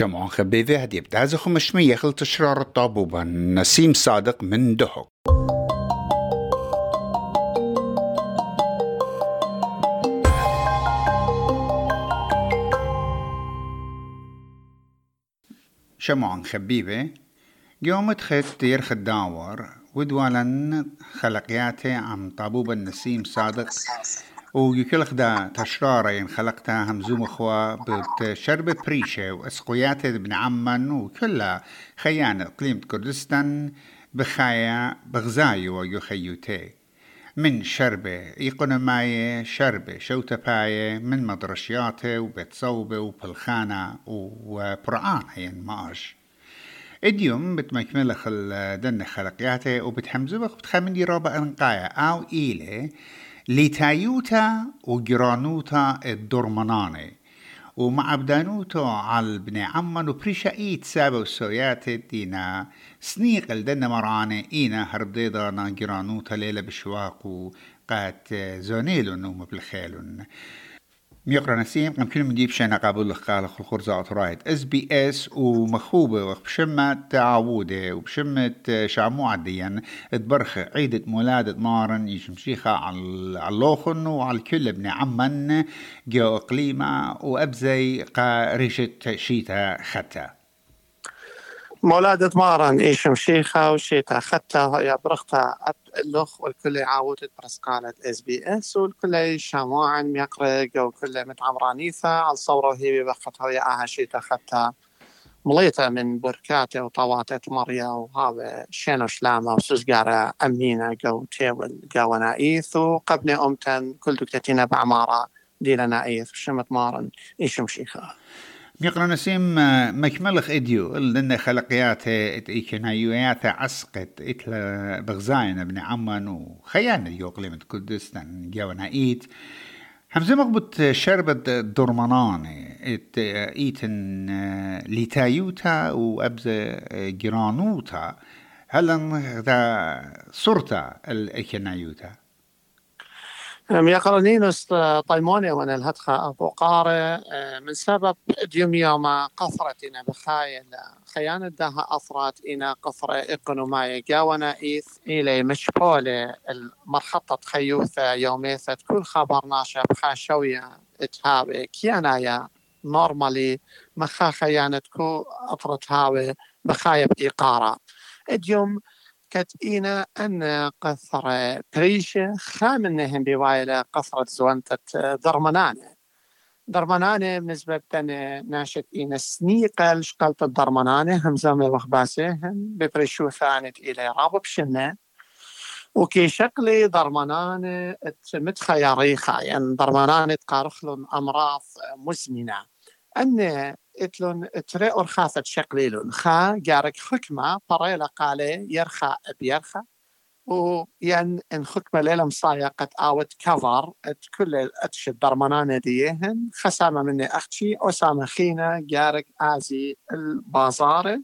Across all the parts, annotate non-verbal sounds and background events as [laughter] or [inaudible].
شمعون خبيبي هدي بدازو خمشمية خل تشرار الطابوبة نسيم صادق من دهق شمعون خبيبة يوم تخت يرخ الداور. ودوالا خلقياتي عم طابوب النسيم صادق. ويكل خدا تشرارين خلقتها همزوم اخوا بتشربة بريشة واسقويات ابن عمان وكلها خيانة اقليم كردستان بخايا بغزايو ويخيوتي. من شربة يقنا ماي شربة شوتة باية من مدرشياته وبيت صوبة وبلخانة وبرعان هين ماش إديوم بتمكمل خل دن خلقياته وبتحمزوبك بتخمن رابع أنقايا. أو إيلي لتايوتا وجرانوتا الدرمناني ومع بدانوتو على بن عمان وبريشا ايت سابا وسويات دينا سنيق الدنا مراني اينا هربديضا جرانوتا ليلة بشواق وقات زونيلو نوم بالخيلون ميقرا نسيم قم كل مديب شينا قابل قال الخرزة أطرايت إس بي إس ومخوبة وبشمة تعاودة وبشمة شعمو عديا تبرخ عيدة مولادة مارن يشمشيخة على اللوخن وعلى الكل ابن عمن جو إقليمة وأبزي قا ريشة شيتا ختا. مولادة مارن إيشم شيخة وشيتا. ختا يا برختا اللخ والكل عاودت برسقالة إس بي إس والكل شماعن ميقرق وكل متعمرانيثة على الصورة هي بخت هي أها شيتا ختا مليطة من بركاتة وطواتة مريا وهذا شينو شلامة وسوزقارة أمينة جو تيول جو نايث وقبل أمتن كل دكتاتينا بعمارة دينا نايث وشمت مارن إيشم شيخة؟ ميقرا نسيم مكملخ إديو لأن خلقياته ايكنايوياته عسقت إتلا بغزاين ابن عمان وخيانة قليمة كردستان جاونا ايت همزة مقبط شربة درمانان إت إيتن لتايوتا وابزة جرانوتا هل ذا صورتا الايكنايوتا ميقرنينوس طيموني وأنا الهدخة أبو قارة من سبب ديوم يوم قثرتنا بخايل خيانة داها اثرات إنا قثرة اقنوماية جاونا إيث إلي مشبولة المرحطة خيوثة يوميثة. كل خبر ناشا بخا شوية اتهابي كيانايا نورمالي مخا خيانة كو اثرت هاوي بخايب إيقارة. اليوم كتئينا أن قصر بريشة خامنهم بوايلة قصرة زوانتة درمنانة. درمنانة بالنسبة لنا ناشت إينا سنيقة شقلت الدرمنانة هم زمي وخباسهم ببريشو ثانت إلى رابب شنة. وكي شكلي درمنانة متخيريخة يعني درمنانة تقارخلن أمراض مزمنة. أن إتلون تري أرخاثة شقليلون خا جارك حكمة طريلة قالي يرخى بيرخى وين إن حكمة ليلة مصايا قد آوت كفر إت كل اتش الدرمانانة ديهن. خسامة مني أختي أسامة خينا جارك آزي البازارة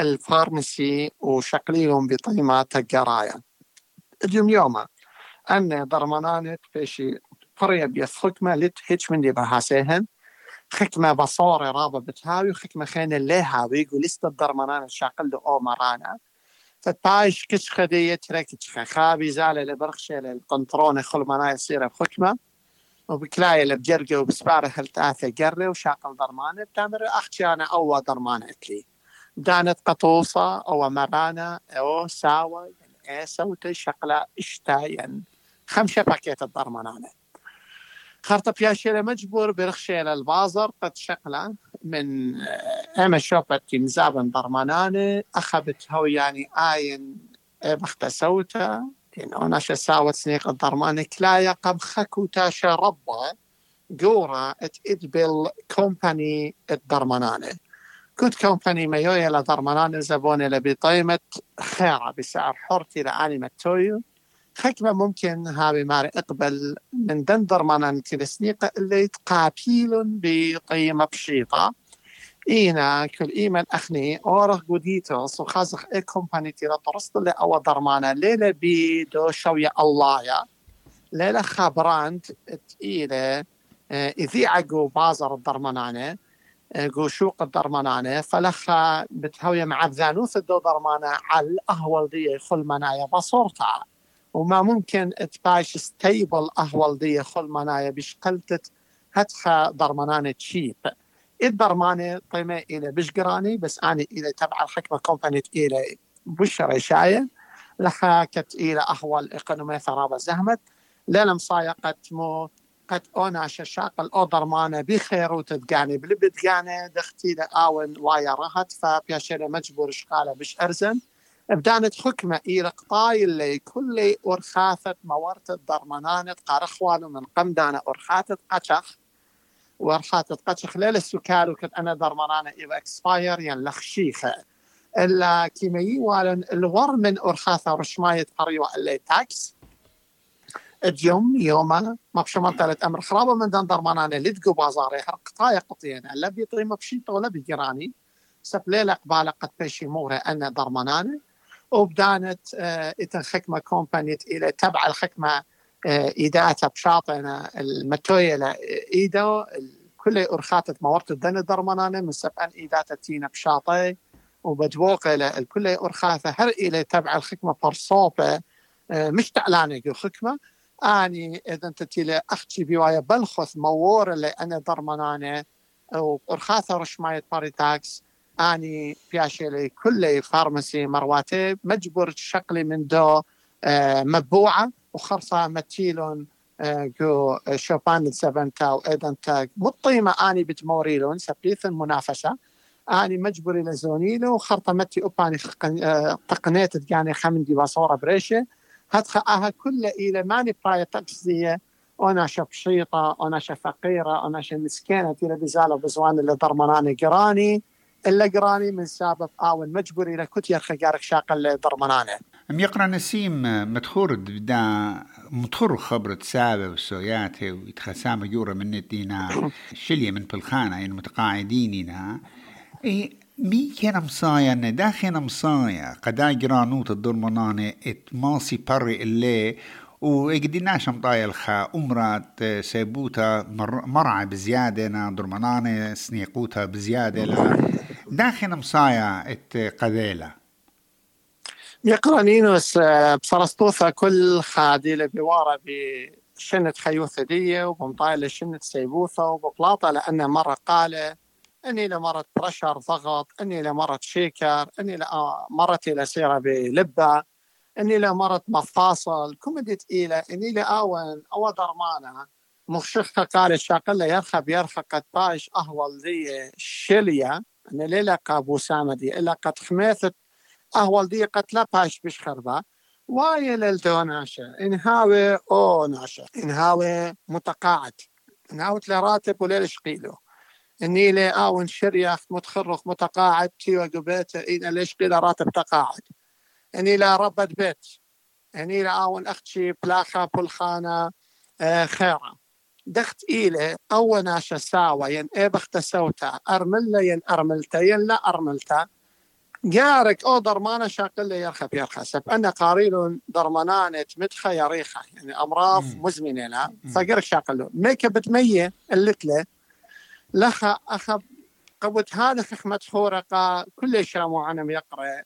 الفارمسي وشقليهم بطيمة الجرايا اليوم يوما أن درمانانة فيشي فريا بيث حكمة لت هيتش مني بهاسيهن. خكمة بصورة رابا بتهاوي وخكمة خينا اللي هاوي يقول است الدرمانان الشاقل أو مرانا؟ فتايش كش خدية تركتش خابي زالة لبرخشة للقنطرون خل مناي يصير بخكمة. وبكلاية لبجرقة وبسبارة هلتاثة قرة وشاقل درمانة؟ بتامر أختي أنا أول درمانة لي. دانت قطوصة أو مرانا أو ساوى يعني إيه سوتي شقلة اشتاين خمسة باكيت الدرمانانة خرطة بياشيلة مجبور برخشيلة البازر قد شقلة من أما شوبت مزابن برمانانة أخبت هو يعني آين بخت سوتا إنه ناشا ساوت سنيق الضرمانة كلايا قم خكو تاشا ربا قورا اتقبل كومباني الضرمانانة كنت كومباني ميويا لضرمانانة زبونة لبطيمة خيرة بسعر حرتي لآني متويو. حكمة ممكن هاوي ماري اقبل من دندر مانا تلسنيقة اللي تقابيل بقيمة بشيطة. إينا كل إيمان أخني أورخ قديتوس وخازخ إيه كومباني تيرا طرست اللي أو درمانا ليلة بيدو شوية الله يا ليلة خابراند إيلة إذي عقو بازر الدرمانانة قوشوق الدرمانانة فلخا بتهوي مع ذانوث الدو درمانة على الأهول دي خل منايا بصورتا. وما ممكن تباش ستيبل أهول دي خل منايا بشقلتت هتخا درمانانة تشيب الدرمانة قيمة إلى بشقراني بس أنا إلى تبع الحكمة كومباني إلى بشرة شاية لخا كت إلى أهول إقنومي ثرابة زهمت. للم صايقت مو قد أونا ششاق الاودر مانا بخير وتدقاني بلبدقاني. دختي لآون وايا رهت فبياشينا مجبور شقالة بش أرزن. بدانت حكمة قطاي اللي كل أرخاثة مورت الضرمانانة قارخوانو من قمدانة أرخاثة قشخ وأرخاثة قشخ ليلة السكال وكت أنا ضرمانانة إلى إكسباير ين لخشيخة إلا كيميي والن الور من أرخاثة رشماية قريوة اللي تاكس. اليوم يوما ما بشمال أمر خرابة من دندر مانانا لدقو بازاري حرق طايا لا بيطري مبشيطه ولا بجراني سب ليلة قبالة قد بيشي مورة أنا درمانانة وبدانت إتن خكمة كومباني الخكمة آه إيداتا بشاطنا المتوية إيدو كل أرخاتت مورت الدن درمانانة من سب أن إيداتا تينا بشاطي وبدوق إلى الكل أرخاثة هر إلى تبع الخكمة برصوبة آه مش تعلانة الخكمة آني اذا انت تيلي أختي بوايا بلخث مور اللي أنا درمانانة ورخاثة رشماية باريتاكس. اني بياشي لي كل فارماسي مرواتي مجبور شقلي من دو آه مبوعة وخرصة متيلون جو شوبان السبنتا وايدنتا مطيمة اني بتموريلون سبيث المنافسة اني مجبور لزونيلو وخرطة متي اوباني تقنيت يعني خمندي بصورة بريشه هتخ كل إلى ماني براية تقصدية أنا بشيطة أنا فقيرة أنا مسكينة إلى بزالة بزوان اللي ضرمناني قراني إلا قراني من سبب آون مجبور إلى كتير خجارك شاق اللي ضرمناني ام يقرا نسيم مدخور بدا مدخور خبرة سابة وسوياته ويتخسام جورة من الدينا. [coughs] شلية من بالخانة يعني متقاعدين إيه مي كان مصايا داخل مصايا؟ قدا جرانوت الدرمانانة إت ماسي بري اللي وإقديناش مطايا الخا. أمرات سيبوتا مر مرعى بزيادة نا درمانانة سنيقوتا بزيادة لا. داخل مصايا قذيلة يقرانينوس بصرستوثا كل خادي بوارة بشنة خيوثة دي وبمطايا شنة سيبوثا وببلاطة لأنه مرة قاله أني لمرت برشر ضغط أني لمرت شيكر أني مرت إلى سيرة بلبة أني لمرت مفاصل كوميدي ثقيله أني لاون أو درمانة. مخشخة قال الشاقلة يرخب قد باش أهول ذي شلية. أن ليلة قابو سامدي إلا قد خميثت أهول ذي قد لا باش بش خربة واي للدو ناشا إنهاوي أو ناشا إنهاوي متقاعد. إنهاوي راتب وليل شقيلو. إني لي آون شريخ متخرخ متقاعد تي وقبيت إن ليش قيل راتب تقاعد؟ إني لا ربت بيت. إني لا آون أختي بلاخا بلخانة آه خيرة. دخت إيلي أو ناشا ساوى ين إيه بخت سوتا أرملة ين أرملتا ين لا أرملتا. جارك أو درمانة شاقل يرخب يرخسب أنا قاريل درمانانة متخا يريخة يعني أمراض مزمنة لا. فقرك شاقل ميكا بتمية اللتلة لخا أخذ قبت هذا خخمة خورقة كل شيء عنم يقرأ.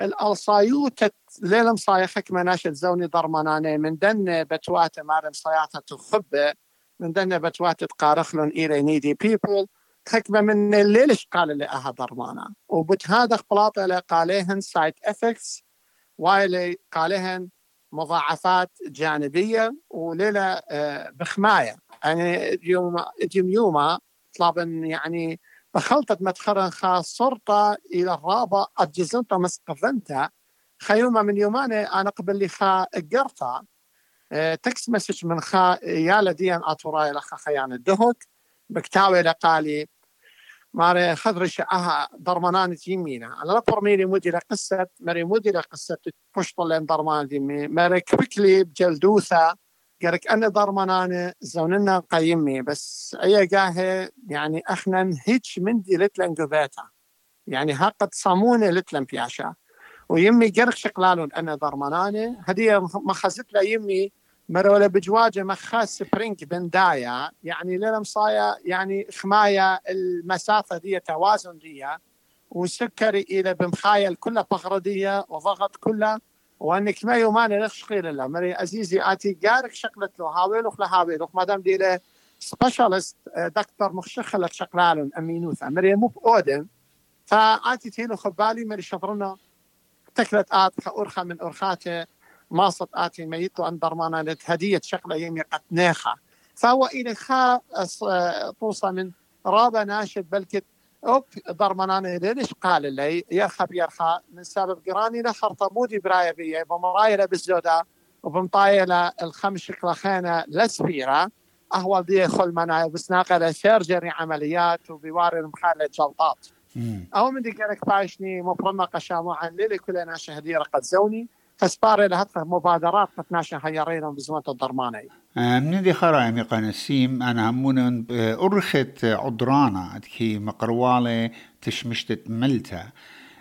الألصايوت ليلم صايخك مناشد زوني ضرمناني من دن بتوات مارم صياطة تخبة. من دن بتوات تقارخلون إلى نيدي بيبل حكمة من الليلش قال اللي أها ضرمانا. خبلاط اللي قاليهن سايد افكتس وايلي قاليهن مضاعفات جانبية وليلة بخماية. يعني يوم يوم يوما طلبا يعني بخلطة مدخرا خا صرت إلى الرابع أجزنت مسقفنتا. خيوما من يومان أنا قبل لي خا قرتا تكس مسج من خا يا لديان أطوراي لخا خيان الدهك بكتاوي لقالي ماري خضرش أها ضرمانان يمينا أنا لا برميلي مودي لقصة ماري مودي لقصة بشط لين ضرمان ديمي ماري كويكلي بجلدوثة قالك أنا ضرمانانة زوننا قيمي بس أي قاهي يعني أخنا هيتش مندي لتلن يعني ها قد صامونة لتلن بياشا. ويمي قرق شقلالون. أنا ضرمانانة هدية ما خزت لا يمي مروله بجواجة مخاس سبرينج بندايا. يعني لنا مصايا يعني خمايا المسافة دي توازن دي. وسكري إلى بمخايل كلها بغردية وضغط كلها وأنك ما يومان لخش خير الله مري عزيزي آتي قارك شقلت له. هاويل وخلا هاويل. وخ مادام دي له سبيشالست دكتور مخشخلت شقلالن امينوث مري مو بأودن. فآتي تيلو خبالي مري شفرنا. تكلت آت أرخى من أرخاته ماصت آتي ميتو أن درمانا هدية شقلة يمي قتنيخة فهو إلى خا توصى من رابا ناشد بلكت أوب ضرمناني ليش قال لي يرخب يرخى من سبب قراني له خرطمودي براية بيه بمرايله بالزودا وبمطايله الخمس شكله خينة لسفيره اهول دي خل بسناقه سيرجري عمليات وبيواري مخالة جلطات. أو من دي قالك باشني مفرمة قشامو عن ليلي كلنا شهديرة قد زوني فسباري لها مبادرات قتناشا هيارينا بزمانة الضرماني آه، من دي خرا مي قنسيم أنا همون آه، أرخت عدرانا كي مقروالة تشمشتت ملتا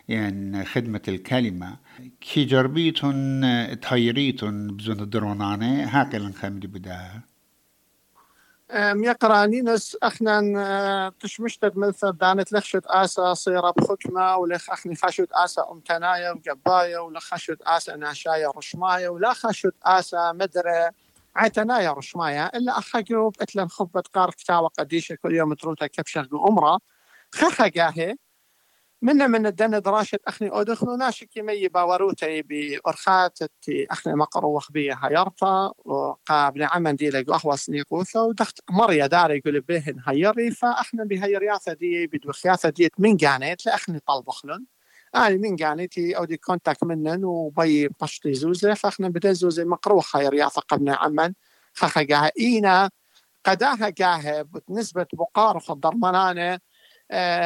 يعني خدمة الكلمة. كي جربيتون آه، تهيريتون بزون الدرونانة هاكي لنخمدي بداها. نينس اخنا تشمشتت مثل دانت لخشت آسا صيرة بخكمة ولخ أخني خشت آسا أمتنايا وقبايا ولخ خشت آسا ناشايا رشمايا ولا خشت آسا مدرة عتنايا رشمايا. إلا اخاقوب إتلن خبة قار كتاوة قديشة كل يوم تروتا كبشة عمره خخا قاهي منا من الدن دراشة أخني أدخلو ناشك يمي باوروتي بأرخات أخني مقرو وخبية هيرتا وقابل عمن دي لقو أخوة سنيقوثا ودخت مريا داري يقول بهن هيري فأخنا بهيرياثة دي بدوخياثة ديت من قانيت لأخني طلب خلن أنا من قانيتي أو دي كونتاك منن وبي بشتي زوزة فأخنا بدا زوزة مقرو خيرياثة قبل عمن. خخا قاها إينا قداها قاها بقارخ الضرمانانة آه،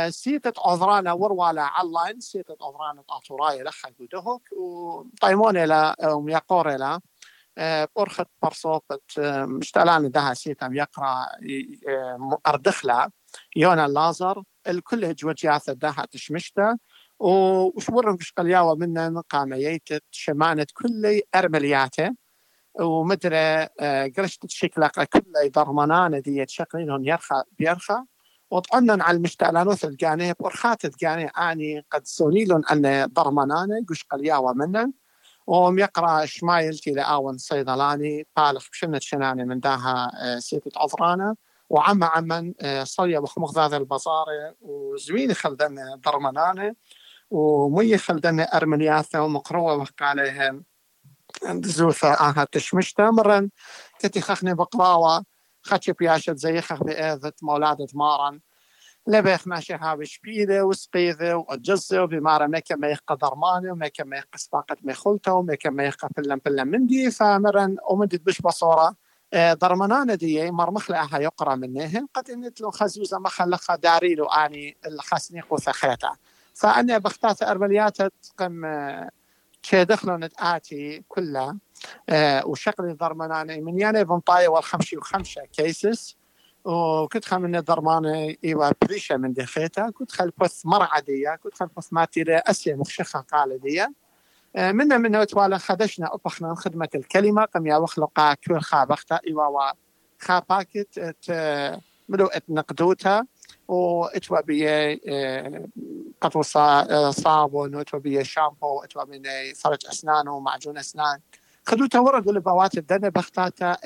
سيتت عذرانا وروالا علان سيتت عذرانا طاتوراي لخا قدهك وطيمون إلى وميقور إلى آه، برخت برصوبة آه، مشتلان دها سيتم يقرا أردخلا يونا اللازر الكل هجوجياثة دها تشمشتا وشورن مش قلياوة منا قاميت شمانة كل أرملياتة ومدري قرشت شكلة كل ضرمانانة دي شكلين يرخى بيرخى وطعنا على المشتعلانوث الجاني برخات الجاني آني قد سونيلون أن ضرمناني قش قلياوة منن وم يقرأ شمايل تي آون صيدلاني بالغ بشنة شناني من داها آه، سيتة عذرانا وعم عمن آه، صليا بخمخ ذا البصارة وزويني خلدن ضرمناني ومي خلدن أرمنياثة ومقروة وحق عليهم زوثة آها تشمشتا مرن تتي خخني بقراوة زي خخ بإذت مولادة مارن لبيخ ماشي هاوي شبيلة وسقيذة وأجزة وبمارا ميكا ميخ درمانة وميكا ميخ سباقة ميخولتا وميكا ميخ فلن فلن مندي فمرن ومندي بش بصورة درمانانا دي مرمخ لها يقرا منهم قد انت لو خزوزة ما خلقها داري له اني الخسنيق وثخيتا فانا بختات ارمليات قم شي دخلوا آتي كلها وشغلي ضرماناني من يعني بنطاية والخمشي وخمسة كيسس وكنت خل من ضرمانة إيوا بريشة من دخيتا كنت خل بث مرعى ديا كنت خل بث ماتيرة أسيا مخشخة قال ديا آه منا من توالا خدشنا أبخنا خدمة الكلمة قم يا وخلقا كل خابختا إيوا خا باكت ملو اتنقدوتا واتوا بي آه، قطو آه، صابون واتوا بي شامبو واتوا بي فرج أسنان ومعجون أسنان. خدوتا ورق البوات الدنيا بختاتا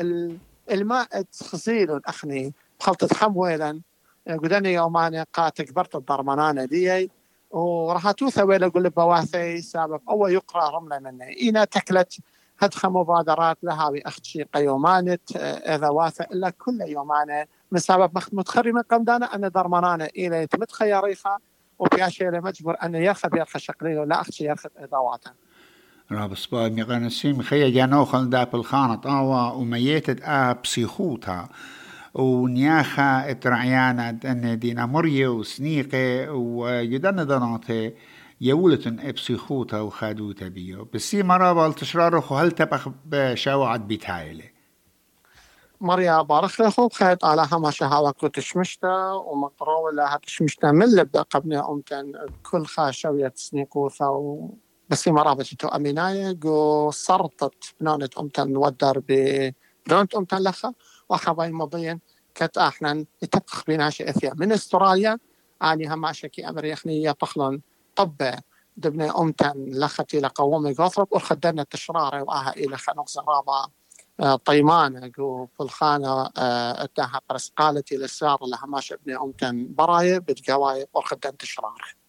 الماء تخزيل اخني خلطة خمويلا قدني يومان قا تكبرت الضرمانانة دي. وراح توثى ويلا قول بواثي سبب أو يقرأ رملة مني. إينا تكلت هدخ مبادرات لها بأختشي قيومانت إذا واثى إلا كل يومانة. من سبب متخري من قمدانا أن درمانانا إلى يتمت خياريخا وفي أشياء مجبور أن يرخى شقلين ولا أختشي يرخب إضاواتا راب سبا ميغانسيم خيا جانو خل داب الخانة طاوة وميتت آ بسيخوتا ونياخا اترعيانا ان دينا مرية وسنيقة ويدن دناتي يولتن ابسيخوتا وخادوتا بيو بسي مرابا التشرارخ هل تبخ بشاوعت بيتايلي مريا بارخ لخو خيط على هما شهاوة كنت شمشتا ومقرو لها تشمشتا من لبدا قبل أمتن كل خاشوية سنيكوثا بس مرابا تو أميناية قو صرطت بنانة أمتن ودر ب دونت أمتن لخا وحباي مبين كت أحنا يتبخ بناشئ اثيا من أستراليا آني هم شكي امريخنية طخلن طب دبنا أمتن لختي لقومي قصرب وخدنا تشراري وآها إلى خنق زرابة آه، طيمانة جو في الخانة أتاها قالتي للسار لها ما شبني أمتن براية. بتقواي وخدنا تشراري.